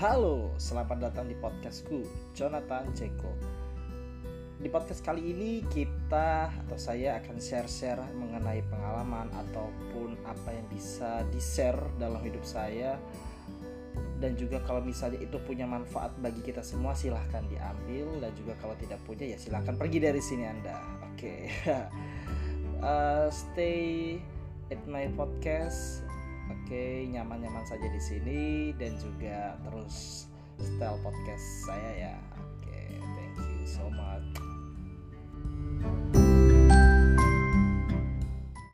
Halo, selamat datang di podcastku, Jonathan Ceko. Di podcast kali ini kita atau saya akan share-share mengenai pengalaman ataupun apa yang bisa di-share dalam hidup saya dan juga kalau misalnya itu punya manfaat bagi kita semua silahkan diambil dan juga kalau tidak punya ya silahkan pergi dari sini anda oke okay. uh, stay at my podcast oke okay, nyaman-nyaman saja di sini dan juga terus style podcast saya ya